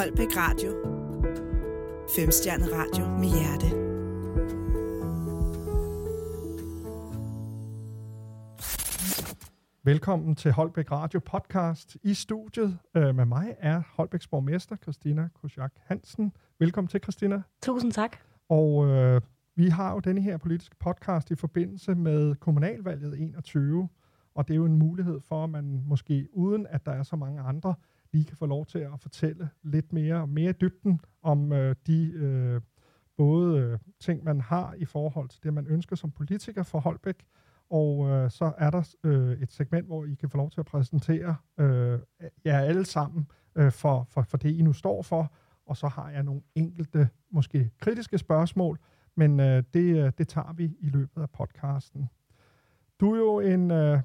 Holbæk Radio. Femstjernet radio med hjerte. Velkommen til Holbæk Radio podcast. I studiet øh, med mig er Holbæks borgmester, Christina Kosjak Hansen. Velkommen til, Christina. Tusind tak. Og øh, vi har jo denne her politiske podcast i forbindelse med kommunalvalget 21, og det er jo en mulighed for, at man måske uden at der er så mange andre, lige kan få lov til at fortælle lidt mere, mere dybden om øh, de øh, både øh, ting, man har i forhold til det, man ønsker som politiker for Holbæk, og øh, så er der øh, et segment, hvor I kan få lov til at præsentere øh, jer alle sammen øh, for, for, for det, I nu står for, og så har jeg nogle enkelte, måske kritiske spørgsmål, men øh, det, øh, det tager vi i løbet af podcasten. Du er jo en øh,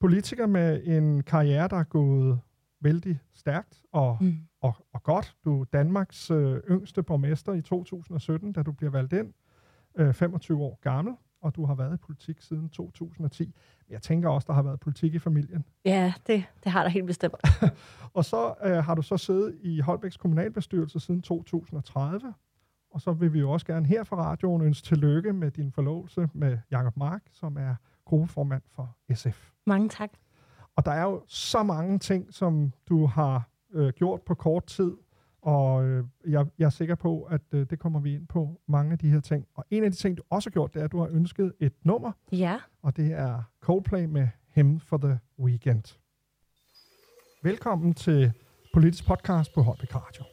politiker med en karriere, der er gået vældig stærkt og, mm. og, og godt. Du er Danmarks øh, yngste borgmester i 2017, da du bliver valgt ind, øh, 25 år gammel, og du har været i politik siden 2010. Jeg tænker også, der har været politik i familien. Ja, det, det har der helt bestemt. og så øh, har du så siddet i Holbæks kommunalbestyrelse siden 2030, og så vil vi jo også gerne her fra radioen ønske tillykke med din forlovelse med Jakob Mark, som er gruppeformand for SF. Mange tak. Og der er jo så mange ting, som du har øh, gjort på kort tid, og øh, jeg, jeg er sikker på, at øh, det kommer vi ind på, mange af de her ting. Og en af de ting, du også har gjort, det er, at du har ønsket et nummer. Ja. Og det er Coldplay med Him for the Weekend. Velkommen til Politisk Podcast på Holbæk Radio.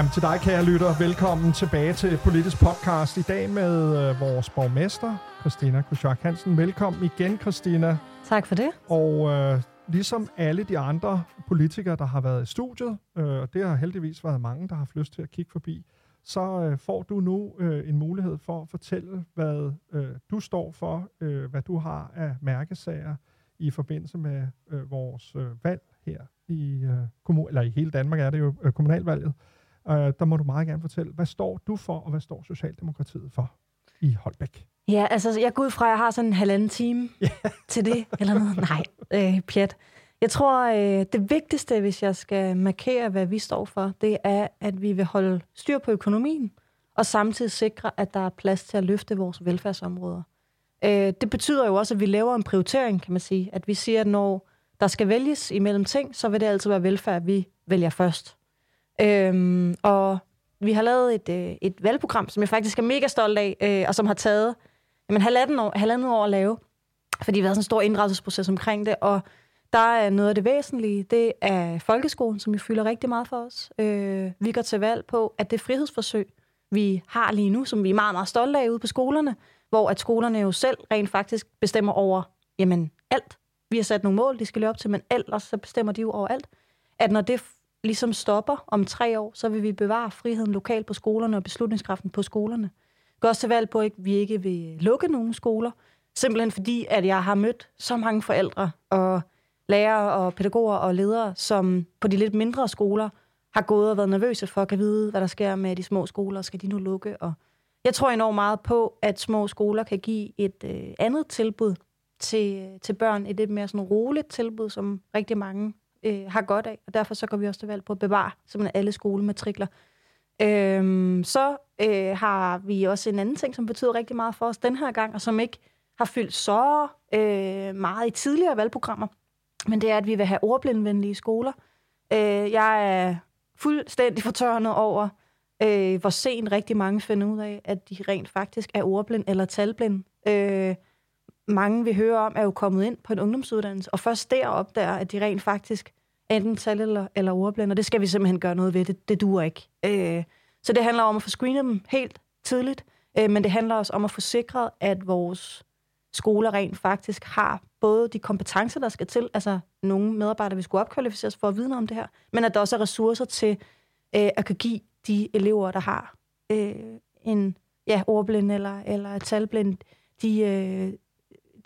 Jamen til dig, kære lytter. Velkommen tilbage til Politisk Podcast. I dag med øh, vores borgmester, Christina Kuschak Hansen. Velkommen igen, Christina. Tak for det. Og øh, ligesom alle de andre politikere, der har været i studiet, øh, og det har heldigvis været mange, der har haft lyst til at kigge forbi, så øh, får du nu øh, en mulighed for at fortælle, hvad øh, du står for, øh, hvad du har af mærkesager i forbindelse med øh, vores øh, valg her i, øh, kommun- eller i hele Danmark er det jo øh, kommunalvalget. Øh, der må du meget gerne fortælle, hvad står du for, og hvad står Socialdemokratiet for i Holbæk? Ja, altså jeg går ud fra, at jeg har sådan en halvanden time yeah. til det, eller noget. Nej, øh, pjat. Jeg tror, øh, det vigtigste, hvis jeg skal markere, hvad vi står for, det er, at vi vil holde styr på økonomien, og samtidig sikre, at der er plads til at løfte vores velfærdsområder. Øh, det betyder jo også, at vi laver en prioritering, kan man sige. At vi siger, at når der skal vælges imellem ting, så vil det altid være velfærd, vi vælger først. Øhm, og vi har lavet et, øh, et valgprogram, som jeg faktisk er mega stolt af, øh, og som har taget jamen, halvanden, år, halvandet år at lave, fordi vi har sådan en stor inddragelsesproces omkring det, og der er noget af det væsentlige, det er folkeskolen, som vi fylder rigtig meget for os. Øh, vi går til valg på, at det frihedsforsøg, vi har lige nu, som vi er meget, meget stolte af ude på skolerne, hvor at skolerne jo selv rent faktisk bestemmer over, jamen, alt. Vi har sat nogle mål, de skal løbe op til, men ellers så bestemmer de jo over alt. At når det ligesom stopper om tre år, så vil vi bevare friheden lokalt på skolerne og beslutningskraften på skolerne. Gå også til valg på, at vi ikke vil lukke nogen skoler, simpelthen fordi, at jeg har mødt så mange forældre og lærere og pædagoger og ledere, som på de lidt mindre skoler har gået og været nervøse for at kan vide, hvad der sker med de små skoler. Skal de nu lukke? Og jeg tror enormt meget på, at små skoler kan give et øh, andet tilbud til, til børn. Et lidt mere sådan roligt tilbud, som rigtig mange øh, har godt af. Og derfor så går vi også til valg på at bevare simpelthen alle skolematrikler. Øhm, så øh, har vi også en anden ting, som betyder rigtig meget for os den her gang, og som ikke har fyldt så øh, meget i tidligere valgprogrammer. Men det er, at vi vil have ordblindvenlige skoler. Øh, jeg er fuldstændig fortørnet over, øh, hvor sent rigtig mange finder ud af, at de rent faktisk er ordblind eller talblind. Øh, mange vi hører om, er jo kommet ind på en ungdomsuddannelse, og først der opdager, at de rent faktisk enten tal eller, eller ordblind, og det skal vi simpelthen gøre noget ved. Det, det duer ikke. Øh, så det handler om at få screenet dem helt tidligt, øh, men det handler også om at få sikret, at vores skoler rent faktisk har både de kompetencer, der skal til, altså nogle medarbejdere, vi skulle opkvalificeres for at vide om det her, men at der også er ressourcer til øh, at kan give de elever, der har øh, en ja, ordblind eller, eller talblind, de, øh,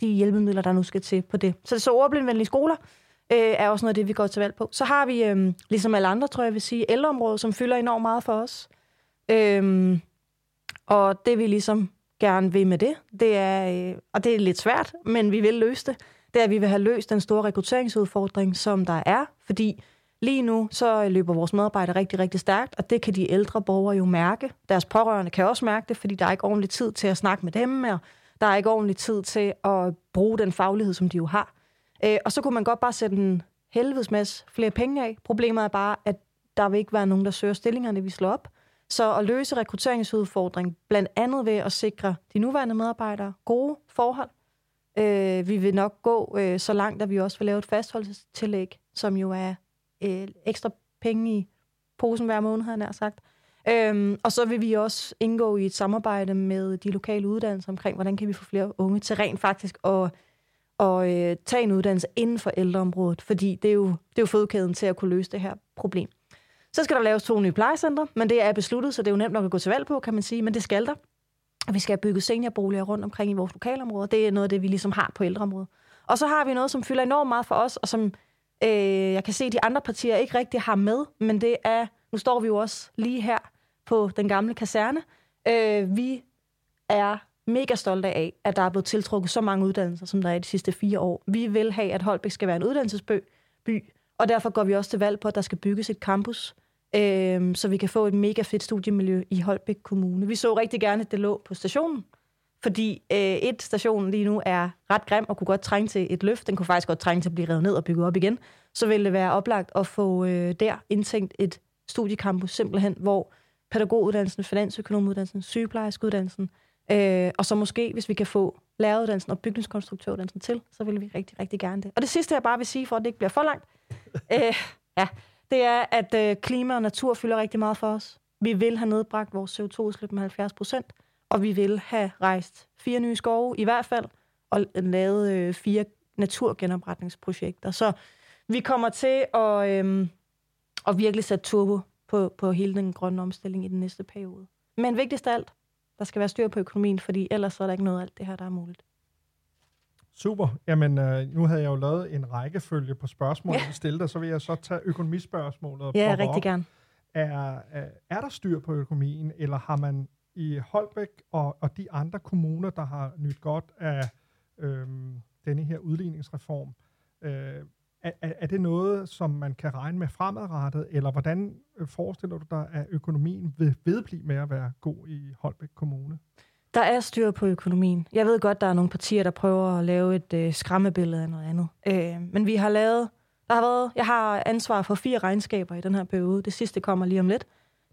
de hjælpemidler, der nu skal til på det. Så, så ordblindvenlige skoler øh, er også noget af det, vi går til valg på. Så har vi, øh, ligesom alle andre, tror jeg vil sige, ældreområdet, som fylder enormt meget for os. Øh, og det vi ligesom gerne vil med det, det er, øh, og det er lidt svært, men vi vil løse det, det er, at vi vil have løst den store rekrutteringsudfordring, som der er, fordi lige nu så løber vores medarbejdere rigtig, rigtig stærkt, og det kan de ældre borgere jo mærke. Deres pårørende kan også mærke det, fordi der er ikke ordentlig tid til at snakke med dem, og der er ikke ordentlig tid til at bruge den faglighed, som de jo har. Øh, og så kunne man godt bare sætte en helvedes masse flere penge af. Problemet er bare, at der vil ikke være nogen, der søger stillingerne, vi slår op. Så at løse rekrutteringsudfordring, blandt andet ved at sikre de nuværende medarbejdere gode forhold. Øh, vi vil nok gå øh, så langt, at vi også vil lave et fastholdelsestillæg, som jo er øh, ekstra penge i posen hver måned, havde jeg sagt. Øhm, og så vil vi også indgå i et samarbejde med de lokale uddannelser omkring, hvordan kan vi få flere unge til rent faktisk at, at øh, tage en uddannelse inden for ældreområdet, fordi det er, jo, det er jo fødekæden til at kunne løse det her problem. Så skal der laves to nye plejecentre, men det er besluttet, så det er jo nemt nok at gå til valg på, kan man sige, men det skal der. Vi skal have bygget seniorboliger rundt omkring i vores lokalområder. Det er noget af det, vi ligesom har på ældreområdet. Og så har vi noget, som fylder enormt meget for os, og som øh, jeg kan se, de andre partier ikke rigtig har med, men det er, nu står vi jo også lige her på den gamle kaserne. Øh, vi er mega stolte af, at der er blevet tiltrukket så mange uddannelser, som der er de sidste fire år. Vi vil have, at Holbæk skal være en uddannelsesby, by, og derfor går vi også til valg på, at der skal bygges et campus, øh, så vi kan få et mega fedt studiemiljø i Holbæk Kommune. Vi så rigtig gerne, at det lå på stationen, fordi øh, et station lige nu er ret grim og kunne godt trænge til et løft. Den kunne faktisk godt trænge til at blive revet ned og bygget op igen. Så ville det være oplagt at få øh, der indtænkt et studiecampus simpelthen, hvor pædagoguddannelsen, finansøkonomuddannelsen, sygeplejerskeuddannelsen, øh, og så måske, hvis vi kan få læreruddannelsen og bygningskonstruktøruddannelsen til, så vil vi rigtig, rigtig gerne det. Og det sidste, jeg bare vil sige, for at det ikke bliver for langt, øh, ja, det er, at øh, klima og natur fylder rigtig meget for os. Vi vil have nedbragt vores CO2-udslip med 70 procent, og vi vil have rejst fire nye skove i hvert fald, og lavet øh, fire naturgenopretningsprojekter. Så vi kommer til at, øh, at virkelig sætte turbo på, på hele den grønne omstilling i den næste periode. Men vigtigst af alt, der skal være styr på økonomien, fordi ellers er der ikke noget af alt det her, der er muligt. Super. Jamen, øh, nu havde jeg jo lavet en rækkefølge på spørgsmål, ja. vi stillede, så vil jeg så tage økonomispørgsmålet. Ja, rigtig op. gerne. Er, er, er der styr på økonomien, eller har man i Holbæk og, og de andre kommuner, der har nyt godt af øhm, denne her udligningsreform, øh, er, er det noget, som man kan regne med fremadrettet, eller hvordan øh, forestiller du dig, at økonomien vil vedblive med at være god i Holbæk Kommune? Der er styr på økonomien. Jeg ved godt, der er nogle partier, der prøver at lave et øh, skræmmebillede af noget andet. Øh, men vi har lavet... Der har været, jeg har ansvar for fire regnskaber i den her periode. Det sidste kommer lige om lidt.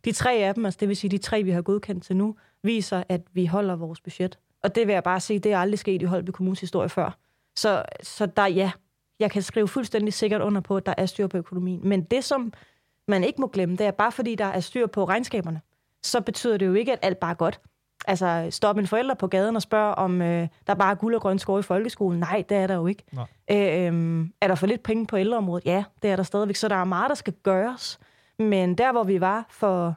De tre af dem, altså det vil sige de tre, vi har godkendt til nu, viser, at vi holder vores budget. Og det vil jeg bare sige, det er aldrig sket i Holbæk Kommunes historie før. Så, så der, ja, jeg kan skrive fuldstændig sikkert under på, at der er styr på økonomien. Men det, som man ikke må glemme, det er bare fordi, der er styr på regnskaberne, så betyder det jo ikke, at alt bare er godt. Altså, stop en forælder på gaden og spørg, om øh, der er bare guld og grøn skov i folkeskolen. Nej, det er der jo ikke. Øh, øh, er der for lidt penge på ældreområdet? Ja, det er der stadigvæk. Så der er meget, der skal gøres. Men der, hvor vi var for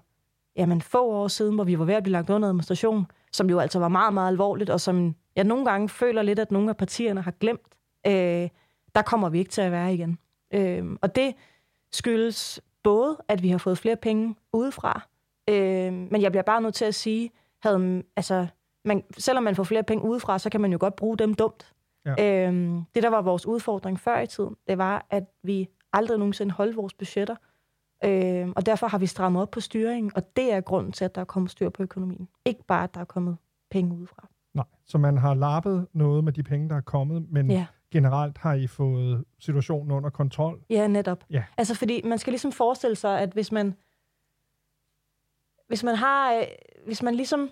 jamen, få år siden, hvor vi var ved at blive lagt under administration, som jo altså var meget, meget alvorligt, og som jeg nogle gange føler lidt, at nogle af partierne har glemt, øh, der kommer vi ikke til at være igen. Øh, og det skyldes både, at vi har fået flere penge udefra, øh, men jeg bliver bare nødt til at sige, havde, altså, man, selvom man får flere penge udefra, så kan man jo godt bruge dem dumt. Ja. Øh, det, der var vores udfordring før i tiden, det var, at vi aldrig nogensinde holdt vores budgetter, øh, og derfor har vi strammet op på styringen, og det er grunden til, at der er kommet styr på økonomien. Ikke bare, at der er kommet penge udefra. Nej, så man har lappet noget med de penge, der er kommet, men ja generelt har I fået situationen under kontrol? Ja, netop. Ja. Altså, fordi man skal ligesom forestille sig, at hvis man hvis man har, øh, hvis man ligesom,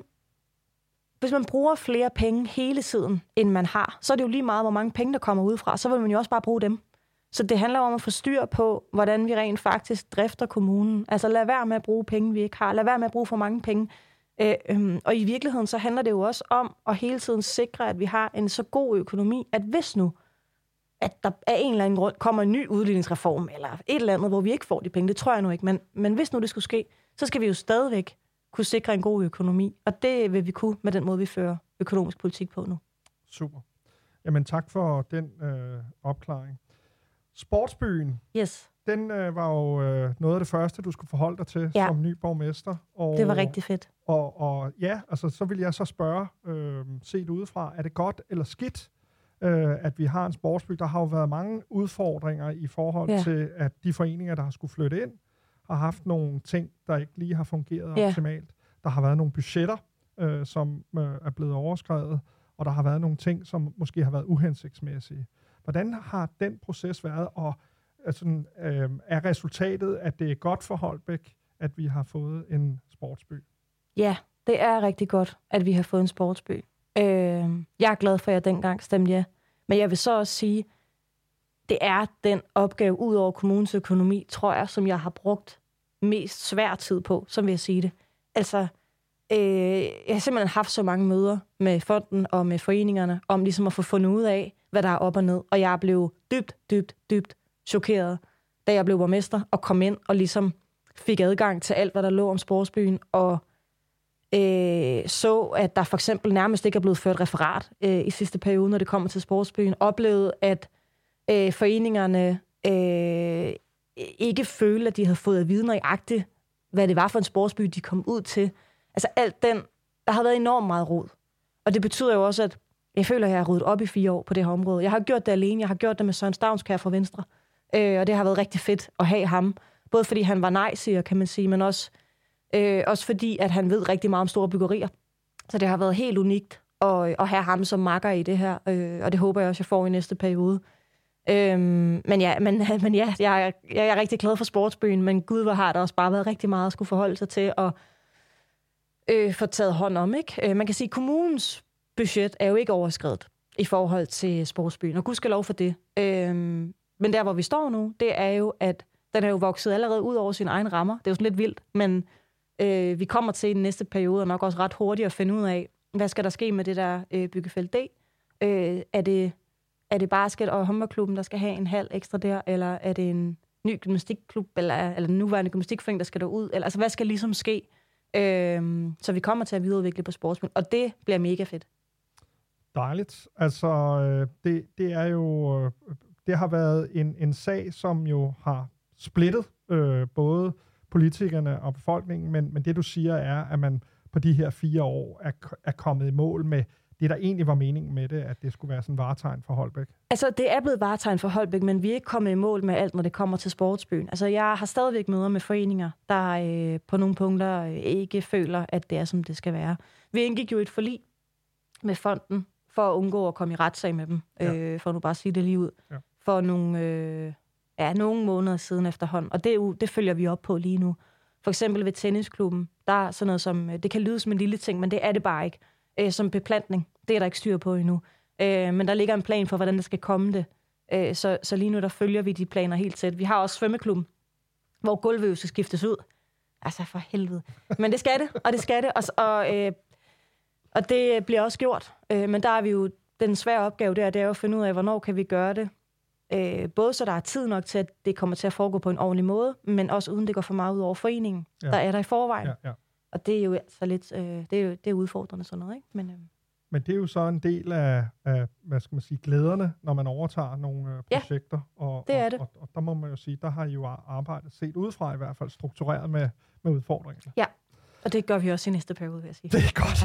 hvis man bruger flere penge hele tiden, end man har, så er det jo lige meget, hvor mange penge, der kommer udefra. Så vil man jo også bare bruge dem. Så det handler om at få styr på, hvordan vi rent faktisk drifter kommunen. Altså lad være med at bruge penge, vi ikke har. Lad være med at bruge for mange penge. Øh, øhm, og i virkeligheden, så handler det jo også om at hele tiden sikre, at vi har en så god økonomi, at hvis nu at der af en eller anden grund kommer en ny udligningsreform, eller et eller andet, hvor vi ikke får de penge. Det tror jeg nu ikke. Men, men hvis nu det skulle ske, så skal vi jo stadigvæk kunne sikre en god økonomi. Og det vil vi kunne med den måde, vi fører økonomisk politik på nu. Super. Jamen tak for den øh, opklaring. Sportsbyen. Yes. Den øh, var jo øh, noget af det første, du skulle forholde dig til ja. som ny borgmester. Og, det var rigtig fedt. Og, og ja, altså så vil jeg så spørge, øh, set udefra, er det godt eller skidt, øh, at vi har en sportsby. Der har jo været mange udfordringer i forhold ja. til, at de foreninger, der har skulle flytte ind, har haft nogle ting, der ikke lige har fungeret ja. optimalt. Der har været nogle budgetter, øh, som øh, er blevet overskrevet, og der har været nogle ting, som måske har været uhensigtsmæssige. Hvordan har den proces været, og altså, øh, er resultatet, at det er godt for Holbæk, at vi har fået en sportsby? Ja, det er rigtig godt, at vi har fået en sportsby. Øh, jeg er glad for, at jeg dengang stemte ja. Men jeg vil så også sige, det er den opgave ud over kommunens økonomi, tror jeg, som jeg har brugt mest svær tid på, som vil jeg sige det. Altså, øh, jeg har simpelthen haft så mange møder med fonden og med foreningerne, om ligesom at få fundet ud af, hvad der er op og ned. Og jeg blev dybt, dybt, dybt chokeret, da jeg blev borgmester og kom ind og ligesom fik adgang til alt, hvad der lå om sportsbyen, og øh, så, at der for eksempel nærmest ikke er blevet ført referat øh, i sidste periode, når det kommer til sportsbyen, oplevede, at øh, foreningerne øh, ikke følte, at de havde fået at vide nøjagtigt, hvad det var for en sportsby, de kom ud til. Altså alt den, der har været enormt meget rod. Og det betyder jo også, at jeg føler, at jeg har ryddet op i fire år på det her område. Jeg har gjort det alene. Jeg har gjort det med Søren Stavnskær fra Venstre. Øh, og det har været rigtig fedt at have ham. Både fordi han var nej kan man sige, men også Øh, også fordi, at han ved rigtig meget om store byggerier. Så det har været helt unikt at, at have ham som makker i det her, øh, og det håber jeg også, jeg får i næste periode. Øhm, men ja, men, men ja jeg, jeg er rigtig glad for sportsbyen, men gud, hvor har der også bare været rigtig meget at skulle forholde sig til og øh, få taget hånd om. Ikke? Øh, man kan sige, at kommunens budget er jo ikke overskrevet i forhold til sportsbyen, og gud skal lov for det. Øhm, men der, hvor vi står nu, det er jo, at den er jo vokset allerede ud over sine egne rammer. Det er jo sådan lidt vildt, men Øh, vi kommer til i den næste periode, og nok også ret hurtigt at finde ud af, hvad skal der ske med det der øh, byggefelt D? Øh, er, det, er det basket- og håndboldklubben, der skal have en halv ekstra der, eller er det en ny gymnastikklub, eller, eller den nuværende gymnastikforening, der skal derud? Eller, altså, hvad skal ligesom ske? Øh, så vi kommer til at videreudvikle på sportsspil, og det bliver mega fedt. Dejligt. Altså, øh, det, det er jo... Øh, det har været en, en sag, som jo har splittet øh, både politikerne og befolkningen, men, men det du siger er, at man på de her fire år er, er kommet i mål med det, der egentlig var meningen med det, at det skulle være sådan varetegn for Holbæk? Altså, det er blevet varetegn for Holbæk, men vi er ikke kommet i mål med alt, når det kommer til sportsbyen. Altså, jeg har stadigvæk møder med foreninger, der øh, på nogle punkter øh, ikke føler, at det er, som det skal være. Vi indgik jo et forlig med fonden, for at undgå at komme i retssag med dem, ja. øh, for nu bare at sige det lige ud, ja. for nogle, øh, ja, nogle måneder siden efterhånden. Og det, det følger vi op på lige nu. For eksempel ved tennisklubben, der er sådan noget som, øh, det kan lyde som en lille ting, men det er det bare ikke, øh, som beplantning. Det er der ikke styr på endnu. Øh, men der ligger en plan for, hvordan det skal komme det. Øh, så, så lige nu, der følger vi de planer helt tæt. Vi har også svømmeklubben, hvor gulvet skal skiftes ud. Altså for helvede. Men det skal det, og det skal det. Og, og, øh, og det bliver også gjort. Øh, men der er vi jo, den svære opgave der, det er jo at finde ud af, hvornår kan vi gøre det. Øh, både så der er tid nok til, at det kommer til at foregå på en ordentlig måde, men også uden det går for meget ud over foreningen. Ja. Der er der i forvejen. Ja, ja. Og det er jo altså lidt, øh, det er jo det er udfordrende sådan noget, ikke? Men, øh, men det er jo så en del af, af hvad skal man sige, glæderne, når man overtager nogle øh, projekter. Ja, og, det er det. Og, og, og der må man jo sige, der har I jo arbejdet set udefra i hvert fald struktureret med, med udfordringerne. Ja, og det gør vi også i næste periode, vil jeg sige. Det er godt.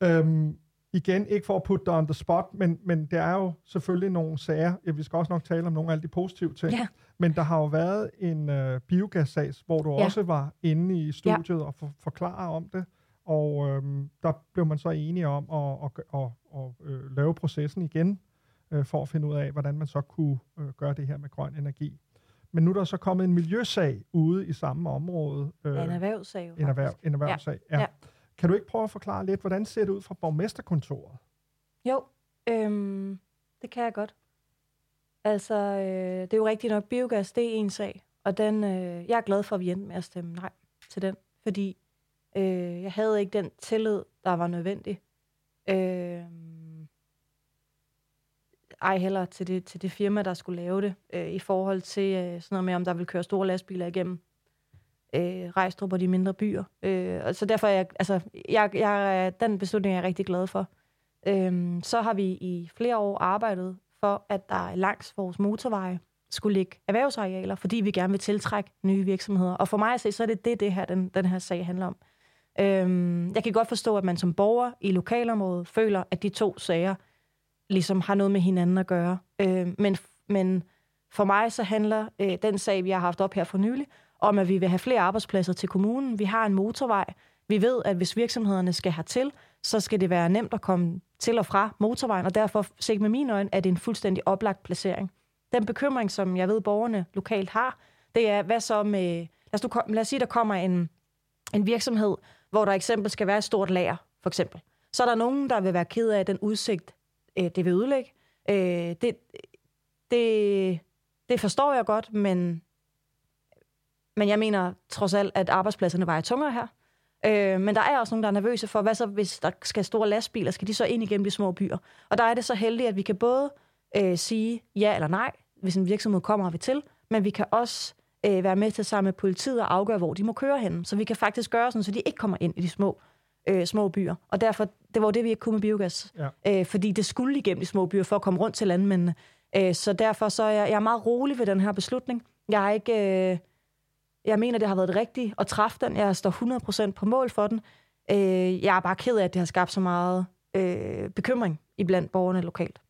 Ja. øhm, igen, ikke for at putte dig on the spot, men, men det er jo selvfølgelig nogle sager. Ja, vi skal også nok tale om nogle af de positive ting. Ja. Men der har jo været en øh, biogassag, hvor du ja. også var inde i studiet ja. og for, forklare om det. Og øhm, der blev man så enige om at, at, at, at, at øh, lave processen igen, øh, for at finde ud af, hvordan man så kunne øh, gøre det her med grøn energi. Men nu er der så kommet en miljøsag ude i samme område. Øh, en erhvervssag. En, erhverv, en erhvervssag, ja. ja. Kan du ikke prøve at forklare lidt, hvordan ser det ud fra borgmesterkontoret? Jo, øhm, det kan jeg godt. Altså, øh, det er jo rigtigt nok, biogas, det er en sag. Og den, øh, jeg er glad for, at vi endte med at stemme nej til den, fordi Øh, jeg havde ikke den tillid, der var nødvendig. Øh, ej heller til det, til det firma, der skulle lave det, øh, i forhold til øh, sådan noget med, om der vil køre store lastbiler igennem øh, Rejstrup og de mindre byer. Øh, og så derfor er jeg, altså, jeg, jeg, den beslutning er jeg rigtig glad for. Øh, så har vi i flere år arbejdet for, at der langs vores motorveje skulle ligge erhvervsarealer, fordi vi gerne vil tiltrække nye virksomheder. Og for mig at se, så er det det, det her, den, den her sag handler om. Øhm, jeg kan godt forstå, at man som borger i lokalområdet føler, at de to sager ligesom har noget med hinanden at gøre. Øhm, men, men for mig så handler øh, den sag, vi har haft op her for nylig, om at vi vil have flere arbejdspladser til kommunen. Vi har en motorvej. Vi ved, at hvis virksomhederne skal hertil, så skal det være nemt at komme til og fra motorvejen, og derfor, set med mine øjne, er det en fuldstændig oplagt placering. Den bekymring, som jeg ved, borgerne lokalt har, det er, hvad så med... Lad os, nu, lad os sige, der kommer en, en virksomhed, hvor der eksempel skal være et stort lager, for eksempel. Så er der nogen, der vil være ked af den udsigt, øh, det vil ødelægge. Øh, det, det, det forstår jeg godt, men, men jeg mener trods alt, at arbejdspladserne vejer tungere her. Øh, men der er også nogen, der er nervøse for, hvad så hvis der skal store lastbiler, skal de så ind igennem de små byer? Og der er det så heldigt, at vi kan både øh, sige ja eller nej, hvis en virksomhed kommer vi til, men vi kan også øh, være med til sammen med politiet og afgøre, hvor de må køre hen. Så vi kan faktisk gøre sådan, så de ikke kommer ind i de små øh, små byer. Og derfor, det var det, vi ikke kunne med biogas. Ja. Øh, fordi det skulle igennem de små byer for at komme rundt til landmændene. Øh, så derfor så er jeg, jeg er meget rolig ved den her beslutning. Jeg er ikke... Øh, jeg mener, det har været det rigtige at træffe den. Jeg står 100% på mål for den. Øh, jeg er bare ked af, at det har skabt så meget øh, bekymring iblandt borgerne lokalt.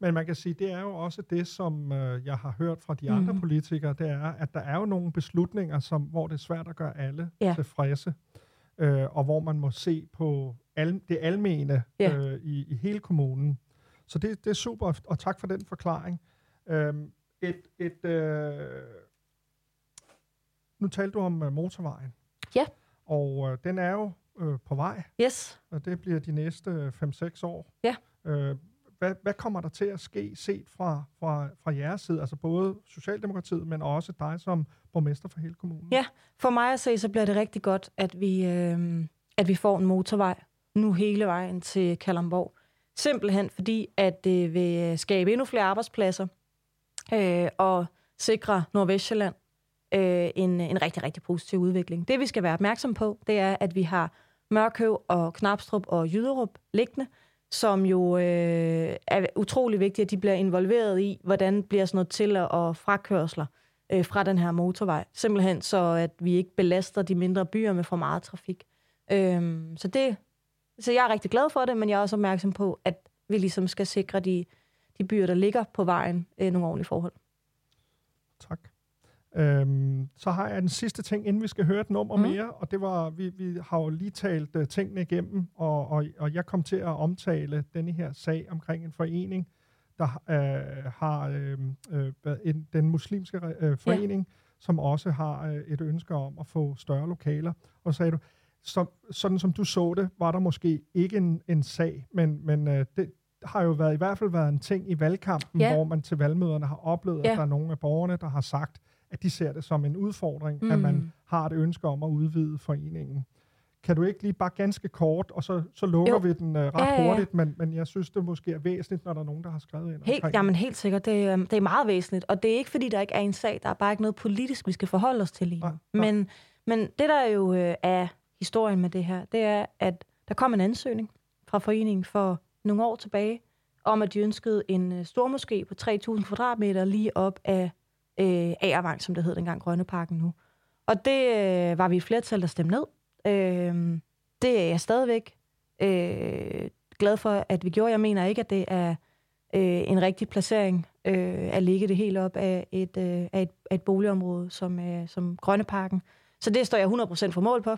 Men man kan sige, det er jo også det, som øh, jeg har hørt fra de andre mm. politikere, det er, at der er jo nogle beslutninger, som, hvor det er svært at gøre alle ja. tilfredse, øh, og hvor man må se på al, det almene ja. øh, i, i hele kommunen. Så det, det er super, og tak for den forklaring. Øh, et, et, øh, nu talte du om uh, motorvejen. Ja. Og øh, den er jo øh, på vej. Yes. Og det bliver de næste 5-6 år. Ja. Øh, hvad, hvad kommer der til at ske set fra, fra, fra jeres side, altså både Socialdemokratiet, men også dig som borgmester for hele kommunen? Ja, for mig at se, så bliver det rigtig godt, at vi, øh, at vi får en motorvej nu hele vejen til Kalamborg. Simpelthen fordi, at det vil skabe endnu flere arbejdspladser øh, og sikre Nordvestjylland øh, en, en rigtig, rigtig positiv udvikling. Det, vi skal være opmærksom på, det er, at vi har Mørkøv og Knapstrup og Jyderup liggende, som jo øh, er utrolig vigtigt, at de bliver involveret i, hvordan bliver sådan noget til- og frakørsler øh, fra den her motorvej. Simpelthen så, at vi ikke belaster de mindre byer med for meget trafik. Øh, så det, så jeg er rigtig glad for det, men jeg er også opmærksom på, at vi ligesom skal sikre de, de byer, der ligger på vejen, øh, nogle ordentlige forhold. Tak. Øhm, så har jeg den sidste ting, inden vi skal høre et nummer mm. mere, og det var, vi, vi har jo lige talt uh, tingene igennem, og, og, og jeg kom til at omtale denne her sag omkring en forening, der uh, har uh, uh, en, den muslimske uh, forening, ja. som også har uh, et ønske om at få større lokaler. Og så sagde du, så, sådan som du så det, var der måske ikke en, en sag, men, men uh, det har jo været, i hvert fald været en ting i valgkampen, ja. hvor man til valgmøderne har oplevet, ja. at der er nogle af borgerne, der har sagt, at de ser det som en udfordring, mm. at man mm. har et ønske om at udvide foreningen. Kan du ikke lige bare ganske kort, og så, så lukker jo. vi den uh, ret ja, ja. hurtigt, men, men jeg synes, det måske er væsentligt, når der er nogen, der har skrevet ind. Helt, jamen helt sikkert, det, um, det er meget væsentligt, og det er ikke fordi, der ikke er en sag, der er bare ikke noget politisk, vi skal forholde os til lige nu. Men, men det, der jo uh, er historien med det her, det er, at der kom en ansøgning fra foreningen for nogle år tilbage, om at de ønskede en uh, stor moské på 3.000 kvadratmeter lige op af øh, Agervang, som det hed dengang, Grønneparken nu. Og det øh, var vi et flertal, der stemte ned. Øh, det er jeg stadigvæk øh, glad for, at vi gjorde. Jeg mener ikke, at det er øh, en rigtig placering øh, at ligge det helt op af et, øh, af et, af et boligområde som, øh, som Grønneparken. Så det står jeg 100% for mål på.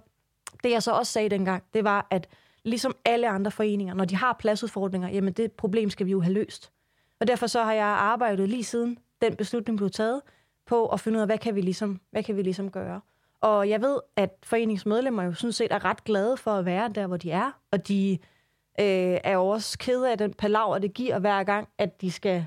Det jeg så også sagde dengang, det var, at ligesom alle andre foreninger, når de har pladsudfordringer, jamen det problem skal vi jo have løst. Og derfor så har jeg arbejdet lige siden den beslutning blev taget, på at finde ud af, hvad kan vi ligesom, hvad kan vi ligesom gøre. Og jeg ved, at foreningsmedlemmer jo sådan set er ret glade for at være der, hvor de er, og de øh, er jo også kede af den palaver, det giver hver gang, at de skal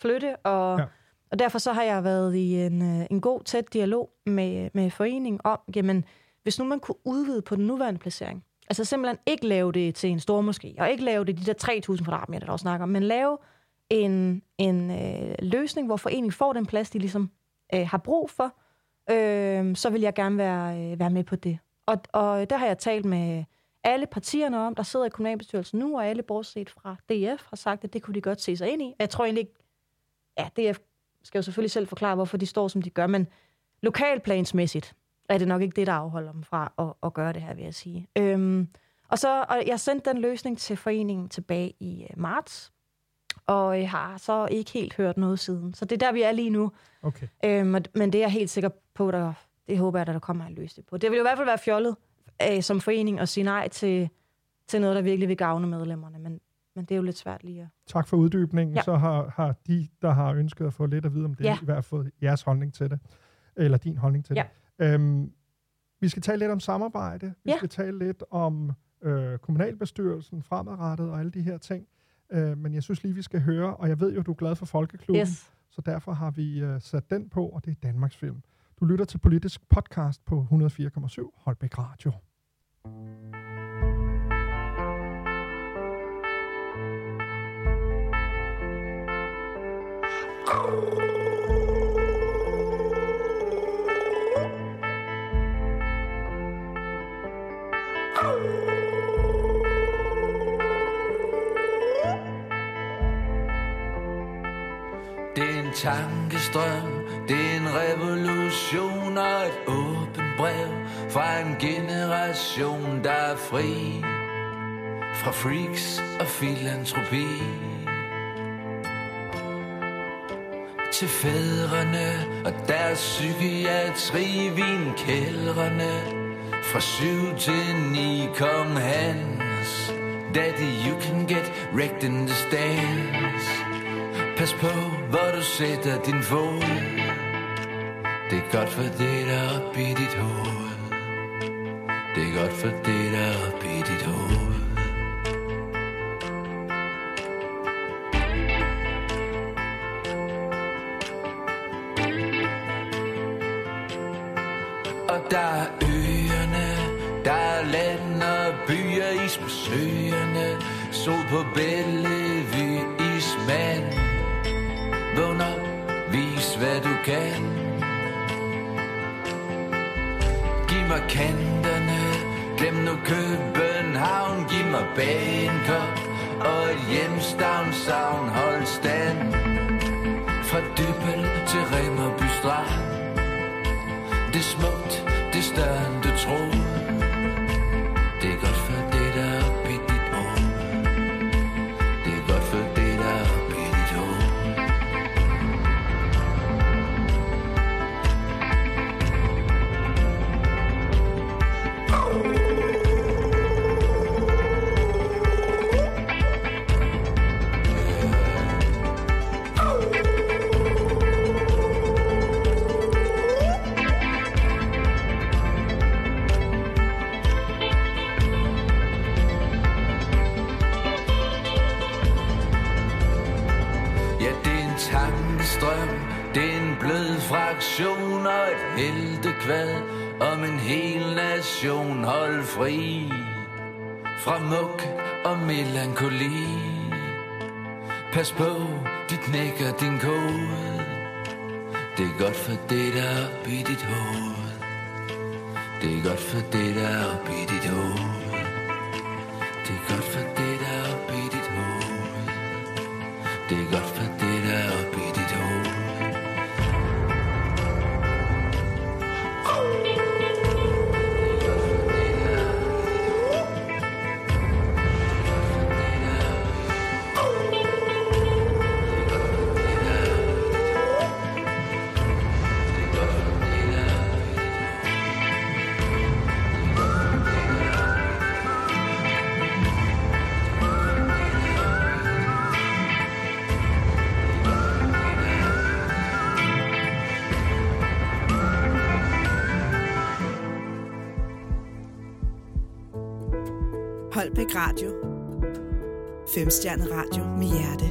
flytte, og, ja. og derfor så har jeg været i en, øh, en god, tæt dialog med, med foreningen om, jamen, hvis nu man kunne udvide på den nuværende placering, altså simpelthen ikke lave det til en stor moské, og ikke lave det de der 3.000 kvadratmeter, der også snakker om, men lave en, en øh, løsning, hvor foreningen får den plads, de ligesom øh, har brug for, øh, så vil jeg gerne være, øh, være med på det. Og, og der har jeg talt med alle partierne om, der sidder i kommunalbestyrelsen nu, og alle bortset fra DF har sagt, at det kunne de godt se sig ind i. Jeg tror egentlig ikke, ja, DF skal jo selvfølgelig selv forklare, hvorfor de står, som de gør, men lokalplansmæssigt er det nok ikke det, der afholder dem fra at, at gøre det her, vil jeg sige. Øhm, og så og jeg sendte den løsning til foreningen tilbage i øh, marts, og jeg har så ikke helt hørt noget siden. Så det er der, vi er lige nu. Okay. Øhm, men det er jeg helt sikker på, der, det håber jeg, der kommer en løsning på. Det vil jo i hvert fald være fjollet øh, som forening at sige nej til, til noget, der virkelig vil gavne medlemmerne, men, men det er jo lidt svært lige at... Tak for uddybningen. Ja. Så har, har de, der har ønsket at få lidt at vide om det, ja. i hvert fald jeres holdning til det, eller din holdning til ja. det. Øhm, vi skal tale lidt om samarbejde. Vi ja. skal tale lidt om øh, kommunalbestyrelsen fremadrettet og alle de her ting. Øh, men jeg synes lige, vi skal høre, og jeg ved jo, du er glad for Folkeklubben, yes. så derfor har vi øh, sat den på, og det er Danmarks Film. Du lytter til Politisk Podcast på 104,7 Holbæk Radio. Tankestrøm. Det er en revolution og et åbent brev Fra en generation, der er fri Fra freaks og filantropi. Til fædrene og deres psykiatri Vinkældrene. Fra syv til ni kom Hans. Daddy, you can get wrecked in the stands. Pas på, hvor du sætter din fod. Det er godt for det, der er oppe i dit hoved. Det er godt for det, der er oppe i dit hoved. Og der er øerne, der er land og byer, is på søerne, sol på bælge hvad du kan. Giv mig kanterne, glem nu København, giv mig Bangkok og et hjemstavnsavn, hold stand. Fra Dybbel til Remerby Strand Det er smukt, det er større end du tror Det er godt fri fra muk og melankoli. Pas på, dit knækker din kode. Det er godt for det, der er oppe i dit hoved. Det er godt for det, der er oppe i dit hoved. Holbæk Radio. Femstjernet radio med hjerte.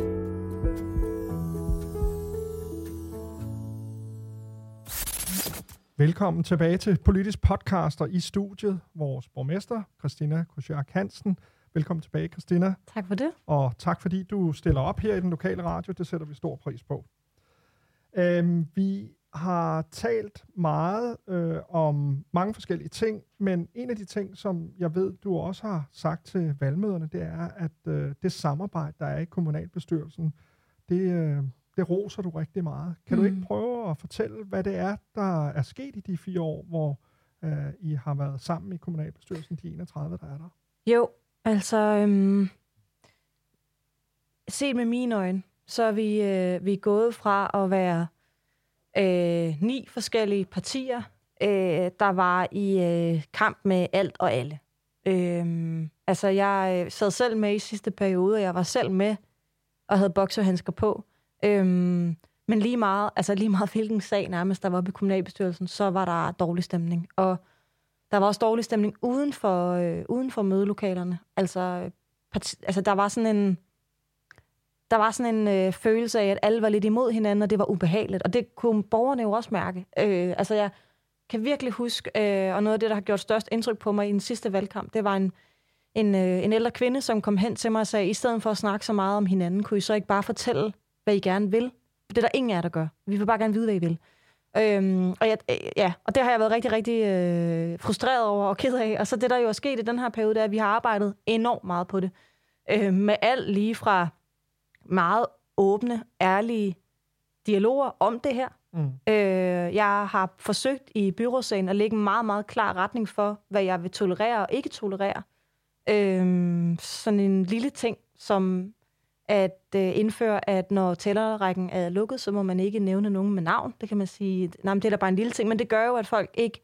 Velkommen tilbage til Politisk Podcaster i studiet. Vores borgmester, Christina Kosjak Hansen. Velkommen tilbage, Christina. Tak for det. Og tak fordi du stiller op her i den lokale radio. Det sætter vi stor pris på. Øhm, vi har talt meget øh, om mange forskellige ting, men en af de ting, som jeg ved, du også har sagt til valgmøderne, det er, at øh, det samarbejde, der er i kommunalbestyrelsen, det, øh, det roser du rigtig meget. Kan mm. du ikke prøve at fortælle, hvad det er, der er sket i de fire år, hvor øh, I har været sammen i kommunalbestyrelsen, de 31, der er der? Jo, altså... Øhm, set med mine øjne, så er vi, øh, vi er gået fra at være øh, ni forskellige partier, øh, der var i øh, kamp med alt og alle. Øh, altså, jeg øh, sad selv med i sidste periode, og jeg var selv med og havde bokserhandsker på. Øh, men lige meget, altså lige meget hvilken sag nærmest, der var oppe i kommunalbestyrelsen, så var der dårlig stemning. Og der var også dårlig stemning uden for, øh, uden for mødelokalerne. Altså, øh, parti, altså, der var sådan en der var sådan en øh, følelse af, at alle var lidt imod hinanden, og det var ubehageligt. Og det kunne borgerne jo også mærke. Øh, altså, jeg kan virkelig huske, øh, og noget af det, der har gjort størst indtryk på mig i den sidste valgkamp, det var en, en, øh, en ældre kvinde, som kom hen til mig og sagde, i stedet for at snakke så meget om hinanden, kunne I så ikke bare fortælle, hvad I gerne vil? Det er der ingen af jer, der gør. Vi vil bare gerne vide, hvad I vil. Øhm, og, jeg, øh, ja, og det har jeg været rigtig, rigtig øh, frustreret over og ked af. Og så det, der jo er sket i den her periode, det er, at vi har arbejdet enormt meget på det. Øh, med alt lige fra meget åbne, ærlige dialoger om det her. Mm. Øh, jeg har forsøgt i byrådssagen at lægge en meget, meget klar retning for, hvad jeg vil tolerere og ikke tolerere. Øh, sådan en lille ting, som at øh, indføre, at når tællerrækken er lukket, så må man ikke nævne nogen med navn. Det kan man sige, nej, men det er da bare en lille ting, men det gør jo, at folk ikke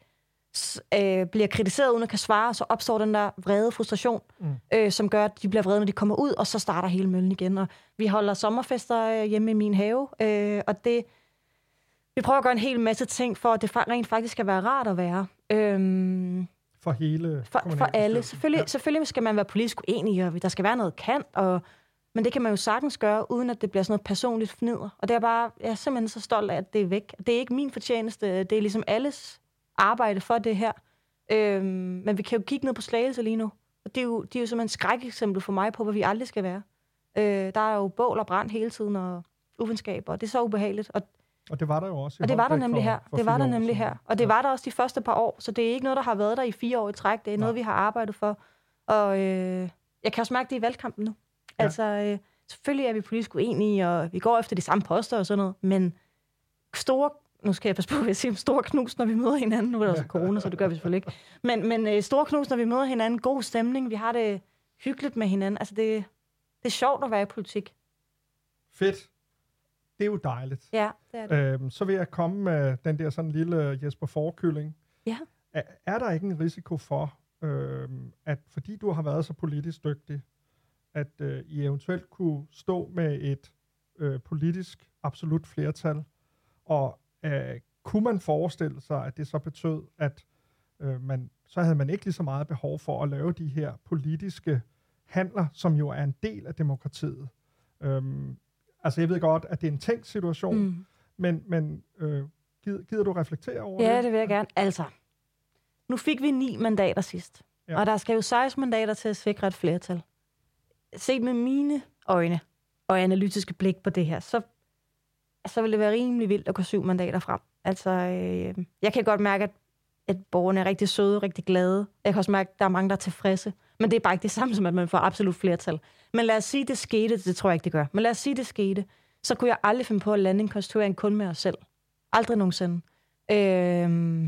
øh, bliver kritiseret uden at kan svare, og så opstår den der vrede frustration, mm. øh, som gør, at de bliver vrede, når de kommer ud, og så starter hele møllen igen. Og vi holder sommerfester øh, hjemme i min have, øh, og det, vi prøver at gøre en hel masse ting, for at det rent faktisk skal være rart at være. Øh, For hele for, for alle. Selvfølgelig, ja. selvfølgelig skal man være politisk uenig, og der skal være noget kant, og, men det kan man jo sagtens gøre, uden at det bliver sådan noget personligt fnider. Og det er bare, jeg er simpelthen så stolt af, at det er væk. Det er ikke min fortjeneste, det er ligesom alles arbejde for det her. Øhm, men vi kan jo kigge ned på Slagelse lige nu. Og det er jo, de er jo simpelthen skrækeksempel for mig på, hvad vi aldrig skal være. Øh, der er jo bål og brand hele tiden, og uvenskab, og det er så ubehageligt. Og, og det var der jo også Og det var der nemlig for, her. For Det var der nemlig her. Og det var der også de første par år, så det er ikke noget, der har været der i fire år i træk. Det er noget, Nej. vi har arbejdet for. Og øh, jeg kan også mærke det i valgkampen nu. Ja. Altså, øh, selvfølgelig er vi politisk uenige, og vi går efter de samme poster og sådan noget, men store, nu skal jeg passe på, hvad jeg siger, store knus, når vi møder hinanden. Nu er der også corona, så det gør vi selvfølgelig ikke. Men, men øh, store knus, når vi møder hinanden. God stemning. Vi har det hyggeligt med hinanden. Altså, det, det er sjovt at være i politik. Fedt. Det er jo dejligt. Ja, det er det. Øhm, så vil jeg komme med den der sådan lille Jesper Forkylling. Ja. Er, er der ikke en risiko for, øhm, at fordi du har været så politisk dygtig, at øh, I eventuelt kunne stå med et øh, politisk absolut flertal, og øh, kunne man forestille sig, at det så betød, at øh, man, så havde man ikke lige så meget behov for at lave de her politiske handler, som jo er en del af demokratiet. Øhm, altså jeg ved godt, at det er en tænkt situation, mm. Men, men øh, gider, gider du reflektere over det? Ja, det vil jeg gerne. Altså, nu fik vi ni mandater sidst. Ja. Ja. Og der skal jo 16 mandater til at sikre et flertal. Set med mine øjne og analytiske blik på det her, så, så vil det være rimelig vildt at gå syv mandater frem. Altså, øh, jeg kan godt mærke, at, at borgerne er rigtig søde, rigtig glade. Jeg kan også mærke, at der er mange, der er tilfredse. Men det er bare ikke det samme som, at man får absolut flertal. Men lad os sige, det skete. Det tror jeg ikke, det gør. Men lad os sige, det skete. Så kunne jeg aldrig finde på at lande en konstituering kun med os selv. Aldrig nogensinde. Øh,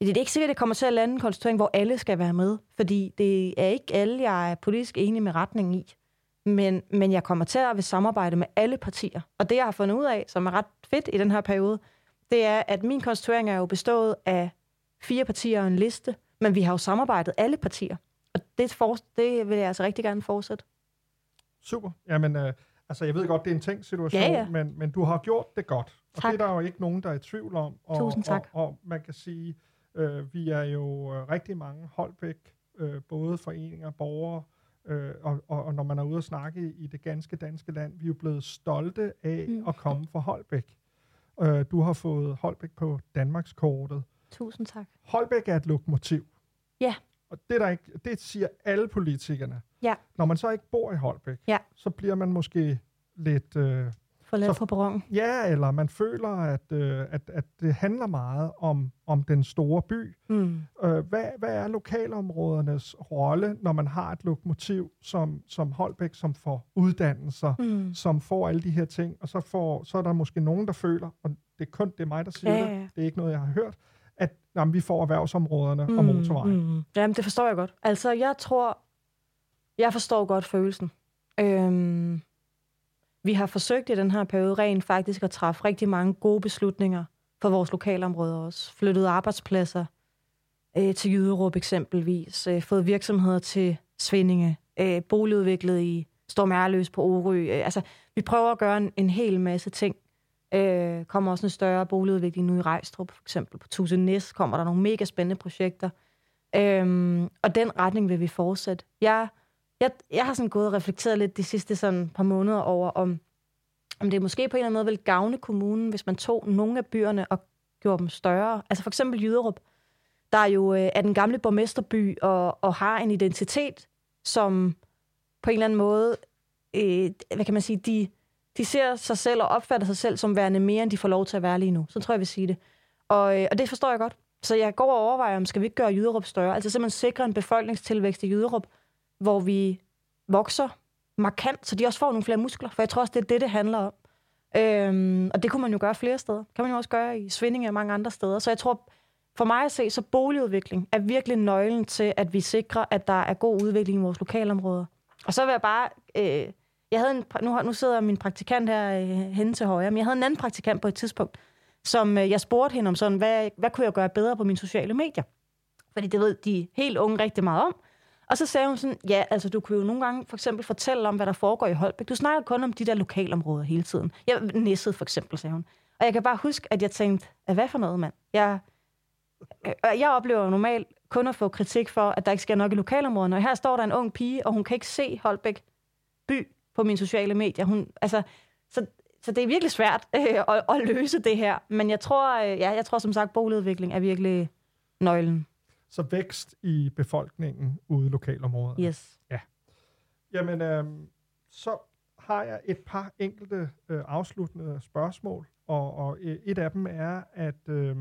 det er ikke sikkert, at det kommer til at lande en konstituering, hvor alle skal være med, fordi det er ikke alle, jeg er politisk enig med retningen i. Men, men jeg kommer til at vil samarbejde med alle partier. Og det, jeg har fundet ud af, som er ret fedt i den her periode, det er, at min konstituering er jo bestået af fire partier og en liste, men vi har jo samarbejdet alle partier. Og det, for, det vil jeg altså rigtig gerne fortsætte. Super. Jamen, øh, altså jeg ved godt, det er en tænkt situation, Ja, ja. Men, men du har gjort det godt. Og Tak. det er der jo ikke nogen, der er i tvivl om. Og, Tusind tak. Og, og man kan sige, øh, vi er jo øh, rigtig mange Holbæk, øh, både foreninger, borgere, øh, og, og, og når man er ude og snakke i, det ganske danske land, vi er jo blevet stolte af. Mm. at komme fra Holbæk. Øh, du har fået Holbæk på Danmarkskortet. Tusind tak. Holbæk er et lokomotiv. Ja. Og det, der ikke, det siger alle politikerne. Ja. Når man så ikke bor i Holbæk, Ja. så bliver man måske lidt... Øh, For let Så- på perronen. ja, eller man føler, at, øh, at, at det handler meget om, om den store by. Mm. Øh, hvad, hvad er lokalområdernes rolle, når man har et lokomotiv som, som Holbæk, som får uddannelser, Mm. som får alle de her ting, og så, får, så er der måske nogen, der føler, og det er kun det er mig, der siger Ja, det, ja, ja. det er ikke noget, jeg har hørt, at jamen, vi får erhvervsområderne mm, og motorvejen. Mm. Mm. Jamen, det forstår jeg godt. Altså, jeg tror, jeg forstår godt følelsen. Øhm, vi har forsøgt i den her periode rent faktisk at træffe rigtig mange gode beslutninger for vores lokalområder også. Flyttet arbejdspladser øh, til Jyderup eksempelvis. Øh, fået virksomheder til Svindinge. Øh, boligudviklet i Storm Erløs på Orø. Øh, altså, vi prøver at gøre en, en hel masse ting. Øh, kommer også en større boligudvikling nu i Rejstrup, for eksempel. På Tuse Næs kommer der nogle mega spændende projekter. Øhm, og den retning vil vi fortsætte. Jeg, jeg, jeg har sådan gået og reflekteret lidt de sidste sådan par måneder over, om, om det måske på en eller anden måde vil gavne kommunen, hvis man tog nogle af byerne og gjorde dem større. Altså for eksempel Jyderup, der er jo øh, er den gamle borgmesterby og, og har en identitet, som på en eller anden måde, øh, hvad kan man sige, de, de ser sig selv og opfatter sig selv som værende mere, end de får lov til at være lige nu. Så tror jeg, jeg vil sige det. Og, øh, og det forstår jeg godt. Så jeg går og overvejer, om skal vi ikke gøre Jyderup større? Altså simpelthen sikre en befolkningstilvækst i Jyderup, hvor vi vokser markant, så de også får nogle flere muskler. For jeg tror også, det er det, det handler om. Øhm, og det kunne man jo gøre flere steder. kan man jo også gøre i Svindinge og mange andre steder. Så jeg tror, for mig at se, så boligudvikling er virkelig nøglen til, at vi sikrer, at der er god udvikling i vores lokalområder. Og så vil jeg bare... Øh, jeg havde en, nu, nu sidder min praktikant her øh, henne til højre, men jeg havde en anden praktikant på et tidspunkt, som øh, jeg spurgte hende om sådan, hvad, hvad kunne jeg gøre bedre på mine sociale medier? Fordi det ved de helt unge rigtig meget om. Og så sagde hun sådan, ja, altså du kunne jo nogle gange for eksempel fortælle om, hvad der foregår i Holbæk. Du snakker kun om de der lokalområder hele tiden. Jeg Næsset for eksempel, sagde hun. Og jeg kan bare huske, at jeg tænkte, "At hvad for noget, mand? Jeg, øh, jeg oplever normalt kun at få kritik for, at der ikke sker nok i lokalområderne. Og her står der en ung pige, og hun kan ikke se Holbæk by på mine sociale medier. Hun, altså, så, så det er virkelig svært øh, at, at løse det her. Men jeg tror, øh, ja, jeg tror som sagt, boligudvikling er virkelig nøglen. Så vækst i befolkningen ude i lokalområdet. Yes. Jamen, øh, så har jeg et par enkelte øh, afsluttende spørgsmål, og, og et af dem er, at øh,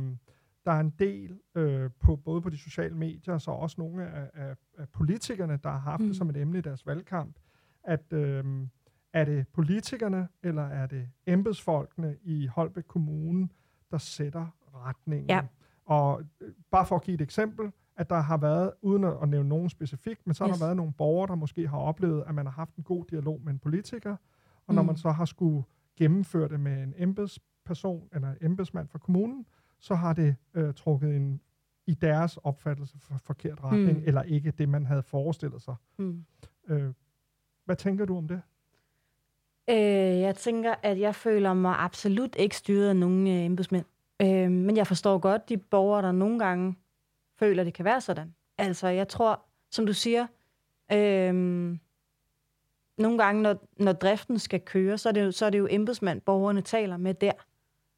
der er en del, øh, på både på de sociale medier, så også nogle af, af, af politikerne, der har haft mm. Mm. det som et emne i deres valgkamp, at øh, er det politikerne, eller er det embedsfolkene i Holbæk Kommune, der sætter retningen? Ja. Og øh, bare for at give et eksempel, at der har været, uden at, nævne nogen specifikt, men så har Yes. der været nogle borgere, der måske har oplevet, at man har haft en god dialog med en politiker, og når Mm. man så har skulle gennemføre det med en embedsperson eller en embedsmand fra kommunen, så har det øh, trukket en i deres opfattelse for forkert retning, Mm. eller ikke det, man havde forestillet sig. Mm. Øh, hvad tænker du om det? Øh, jeg tænker, at jeg føler mig absolut ikke styret af nogen øh, embedsmænd. Øh, men jeg forstår godt de borgere, der nogle gange føler, det kan være sådan. Altså, jeg tror, som du siger, øh, nogle gange, når, når driften skal køre, så er, det jo, så er det jo embedsmand, borgerne taler med der.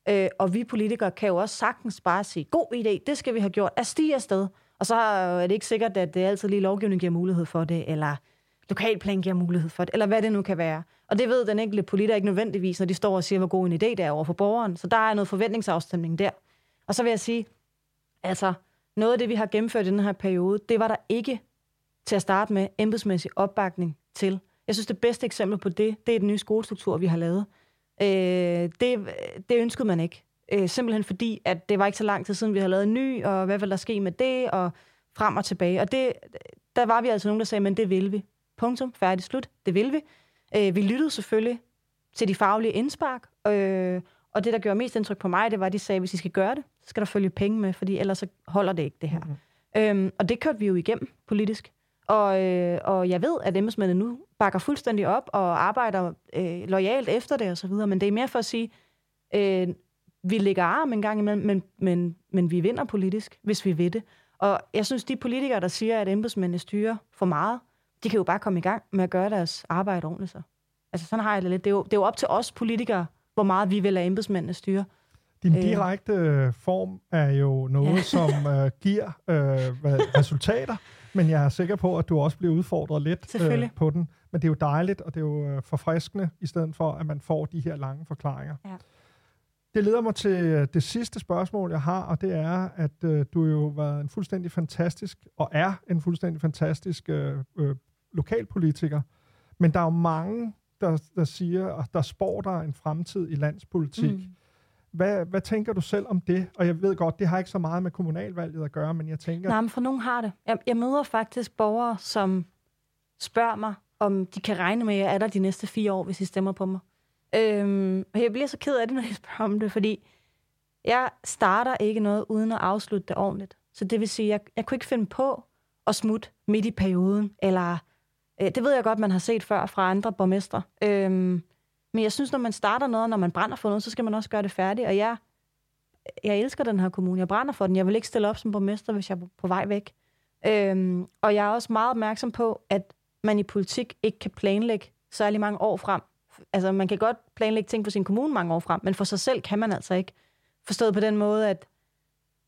Øh, og vi politikere kan jo også sagtens bare sige, god idé, det skal vi have gjort, at stige afsted. Og så er det ikke sikkert, at det altid lige lovgivning giver mulighed for det, eller lokalplan giver mulighed for det, eller hvad det nu kan være. Og det ved den enkelte politiker ikke nødvendigvis, når de står og siger, hvor god en idé det er over for borgeren. Så der er noget forventningsafstemning der. Og så vil jeg sige, altså, noget af det, vi har gennemført i den her periode, det var der ikke til at starte med embedsmæssig opbakning til. Jeg synes, det bedste eksempel på det, det er den nye skolestruktur, vi har lavet. Øh, det, det ønskede man ikke. Øh, simpelthen fordi, at det var ikke så lang tid siden, vi havde lavet en ny, og hvad vil der ske med det, og frem og tilbage. Og det, der var vi altså nogen, der sagde, men det vil vi. Punktum, færdig, slut. Det vil vi. Øh, vi lyttede selvfølgelig til de faglige indspark, øh, og det, der gjorde mest indtryk på mig, det var, at de sagde, at hvis I skal gøre det, så skal der følge penge med, fordi ellers så holder det ikke, det her. Mhm. Øhm, og det kørte vi jo igennem politisk. Og, øh, og jeg ved, at embedsmændene nu bakker fuldstændig op og arbejder øh, lojalt efter det osv., men det er mere for at sige, øh, vi ligger arm en gang imellem, men, men, men vi vinder politisk, hvis vi vil det. Og jeg synes, de politikere, der siger, at embedsmændene styrer for meget, de kan jo bare komme i gang med at gøre deres arbejde ordentligt så. Altså sådan har jeg det lidt. Det er jo, det er jo op til os politikere, hvor meget vi vil lade embedsmændene styre. Din Øh. direkte øh, form er jo noget, Ja. som øh, giver øh, hvad, resultater, men jeg er sikker på, at du også bliver udfordret lidt øh, på den. Men det er jo dejligt, og det er jo øh, forfriskende, i stedet for, at man får de her lange forklaringer. Ja. Det leder mig til øh, det sidste spørgsmål, jeg har, og det er, at øh, du jo har været en fuldstændig fantastisk, og er en fuldstændig fantastisk øh, øh, lokalpolitiker. Men der er jo mange, der, der siger, og der spår dig en fremtid i landspolitik. Mm. Hvad, hvad tænker du selv om det? Og jeg ved godt, det har ikke så meget med kommunalvalget at gøre, men jeg tænker... Nej, men for nogen har det. Jeg, jeg møder faktisk borgere, som spørger mig, om de kan regne med, at jeg er der de næste fire år, hvis I stemmer på mig. Øhm, og jeg bliver så ked af det, når jeg spørger om det, fordi jeg starter ikke noget uden at afslutte det ordentligt. Så det vil sige, jeg, jeg kunne ikke finde på at smutte midt i perioden, eller Øh, det ved jeg godt, man har set før fra andre borgmestre. Øhm, men jeg synes, når man starter noget, når man brænder for noget, så skal man også gøre det færdigt. Og jeg, jeg elsker den her kommune. Jeg brænder for den. Jeg vil ikke stille op som borgmester, hvis jeg er på vej væk. Øhm, og jeg er også meget opmærksom på, at man i politik ikke kan planlægge særlig mange år frem. Altså, man kan godt planlægge ting for sin kommune mange år frem, men for sig selv kan man altså ikke. Forstået på den måde, at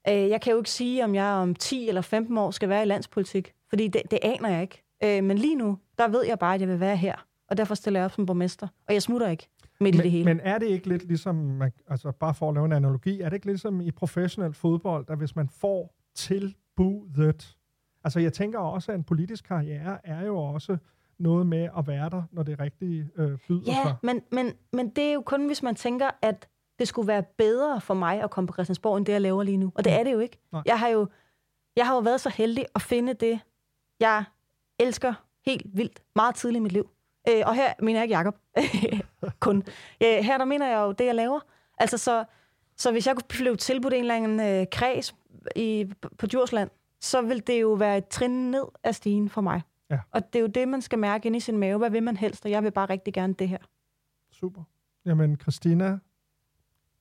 øh, jeg kan jo ikke sige, om jeg om 10 eller 15 år skal være i landspolitik, fordi det, det aner jeg ikke. Øh, men lige nu, der ved jeg bare, at jeg vil være her, og derfor stiller jeg op som borgmester. Og jeg smutter ikke midt i det hele. Men, men er det ikke lidt ligesom, man, altså bare for at lave en analogi, er det ikke ligesom i professionel fodbold, at hvis man får tilbudet, altså jeg tænker også, at en politisk karriere er jo også noget med at være der, når det rigtige øh, byder Ja, sig. men, men, men det er jo kun, hvis man tænker, at det skulle være bedre for mig at komme på Christiansborg, end det, jeg laver lige nu. Og det er det jo ikke. Nej. Jeg har jo, jeg har jo været så heldig at finde det, jeg elsker helt vildt meget tidligt i mit liv. Øh, og her mener jeg ikke Jacob kun. Øh, her der mener jeg jo det, jeg laver. Altså så, så hvis jeg kunne blive tilbudt en eller anden øh, kreds i, på Djursland, så vil det jo være et trin ned af stigen for mig. Ja. Og det er jo det, man skal mærke ind i sin mave. Hvad vil man helst? Og jeg vil bare rigtig gerne det her. Super. Jamen, Christina,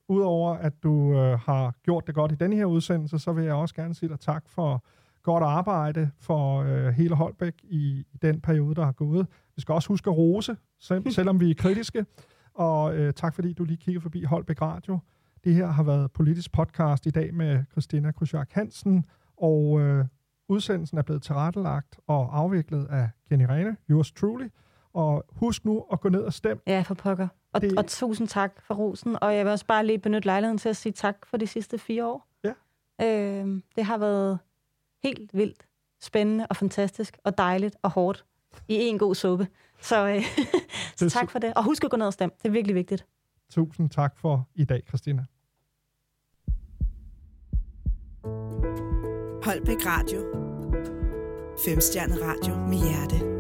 udover at du øh, har gjort det godt i denne her udsendelse, så vil jeg også gerne sige dig tak for godt arbejde for øh, hele Holbæk i, i den periode, der har gået. Vi skal også huske at rose, selv, selvom vi er kritiske. og øh, tak fordi du lige kigger forbi Holbæk Radio. Det her har været politisk podcast i dag med Christina Krusjak Hansen, og øh, udsendelsen er blevet tilrettelagt og afviklet af Jenny Rene, yours truly. Og husk nu at gå ned og stemme. Ja, for pokker. Og, det... og tusind tak for rosen. Og jeg vil også bare lige benytte lejligheden til at sige tak for de sidste fire år. Ja. Øh, det har været helt vildt spændende og fantastisk og dejligt og hårdt i en god suppe. Så, øh, så tak for det. Og husk at gå ned og stemme. Det er virkelig vigtigt. Tusind tak for i dag, Christina. Holbæk Radio. Femstjernet radio med hjerte.